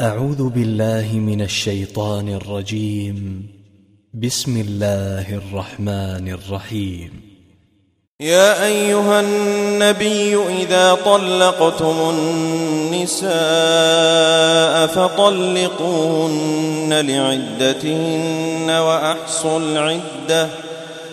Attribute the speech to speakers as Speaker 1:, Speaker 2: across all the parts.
Speaker 1: أعوذ بالله من الشيطان الرجيم بسم الله الرحمن الرحيم
Speaker 2: يا أيها النبي إذا طلقتم النساء فطلقوهن لعدتهن وأحصوا العدة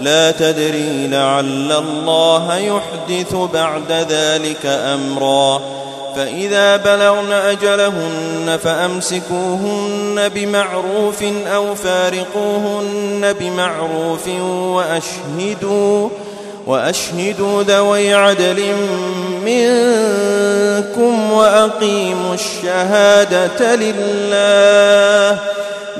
Speaker 2: لا تدري لعل الله يحدث بعد ذلك أمرا فإذا بلغن أجلهن فأمسكوهن بمعروف أو فارقوهن بمعروف وأشهدوا وأشهدوا ذوي عدل منكم وأقيموا الشهادة لله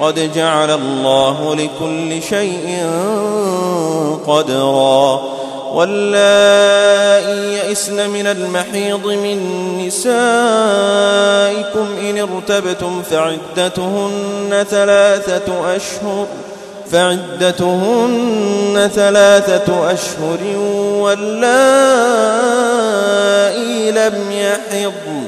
Speaker 2: قد جعل الله لكل شيء قدرا واللائي يئسن من المحيض من نسائكم إن ارتبتم فعدتهن ثلاثة أشهر فعدتهن ثلاثة أشهر واللائي لم يحضن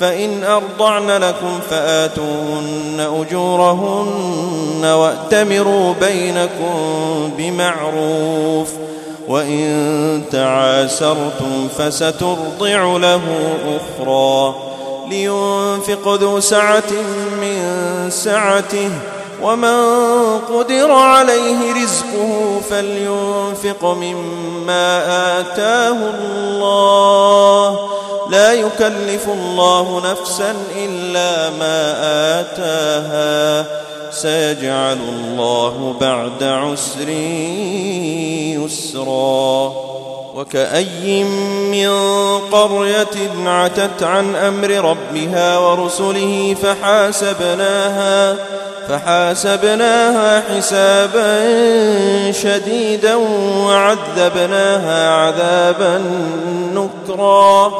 Speaker 2: فإن أرضعن لكم فآتون أجورهن وأتمروا بينكم بمعروف وإن تعاسرتم فسترضع له أخرى لينفق ذو سعة من سعته ومن قدر عليه رزقه فلينفق مما آتاه الله لا يكلف الله نفسا إلا ما آتاها سيجعل الله بعد عسر يسرا وكأي من قرية عتت عن أمر ربها ورسله فحاسبناها فحاسبناها حسابا شديدا وعذبناها عذابا نكرا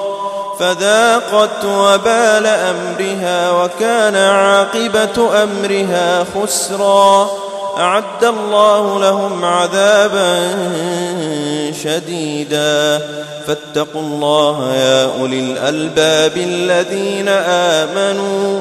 Speaker 2: فذاقت وبال أمرها وكان عاقبة أمرها خسرا أعد الله لهم عذابا شديدا فاتقوا الله يا أولي الألباب الذين آمنوا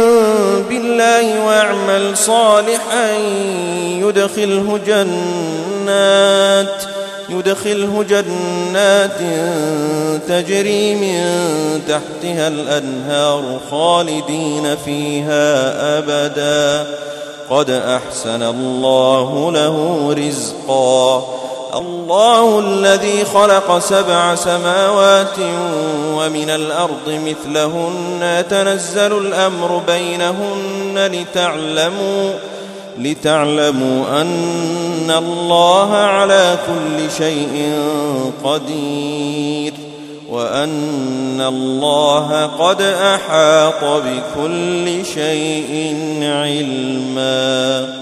Speaker 2: بالله واعمل صالحا يدخله جنات يدخله جنات تجري من تحتها الأنهار خالدين فيها أبدا قد أحسن الله له رزقاً الله الذي خلق سبع سماوات ومن الأرض مثلهن تنزل الأمر بينهن لتعلموا لتعلموا أن الله على كل شيء قدير وأن الله قد أحاط بكل شيء علمًا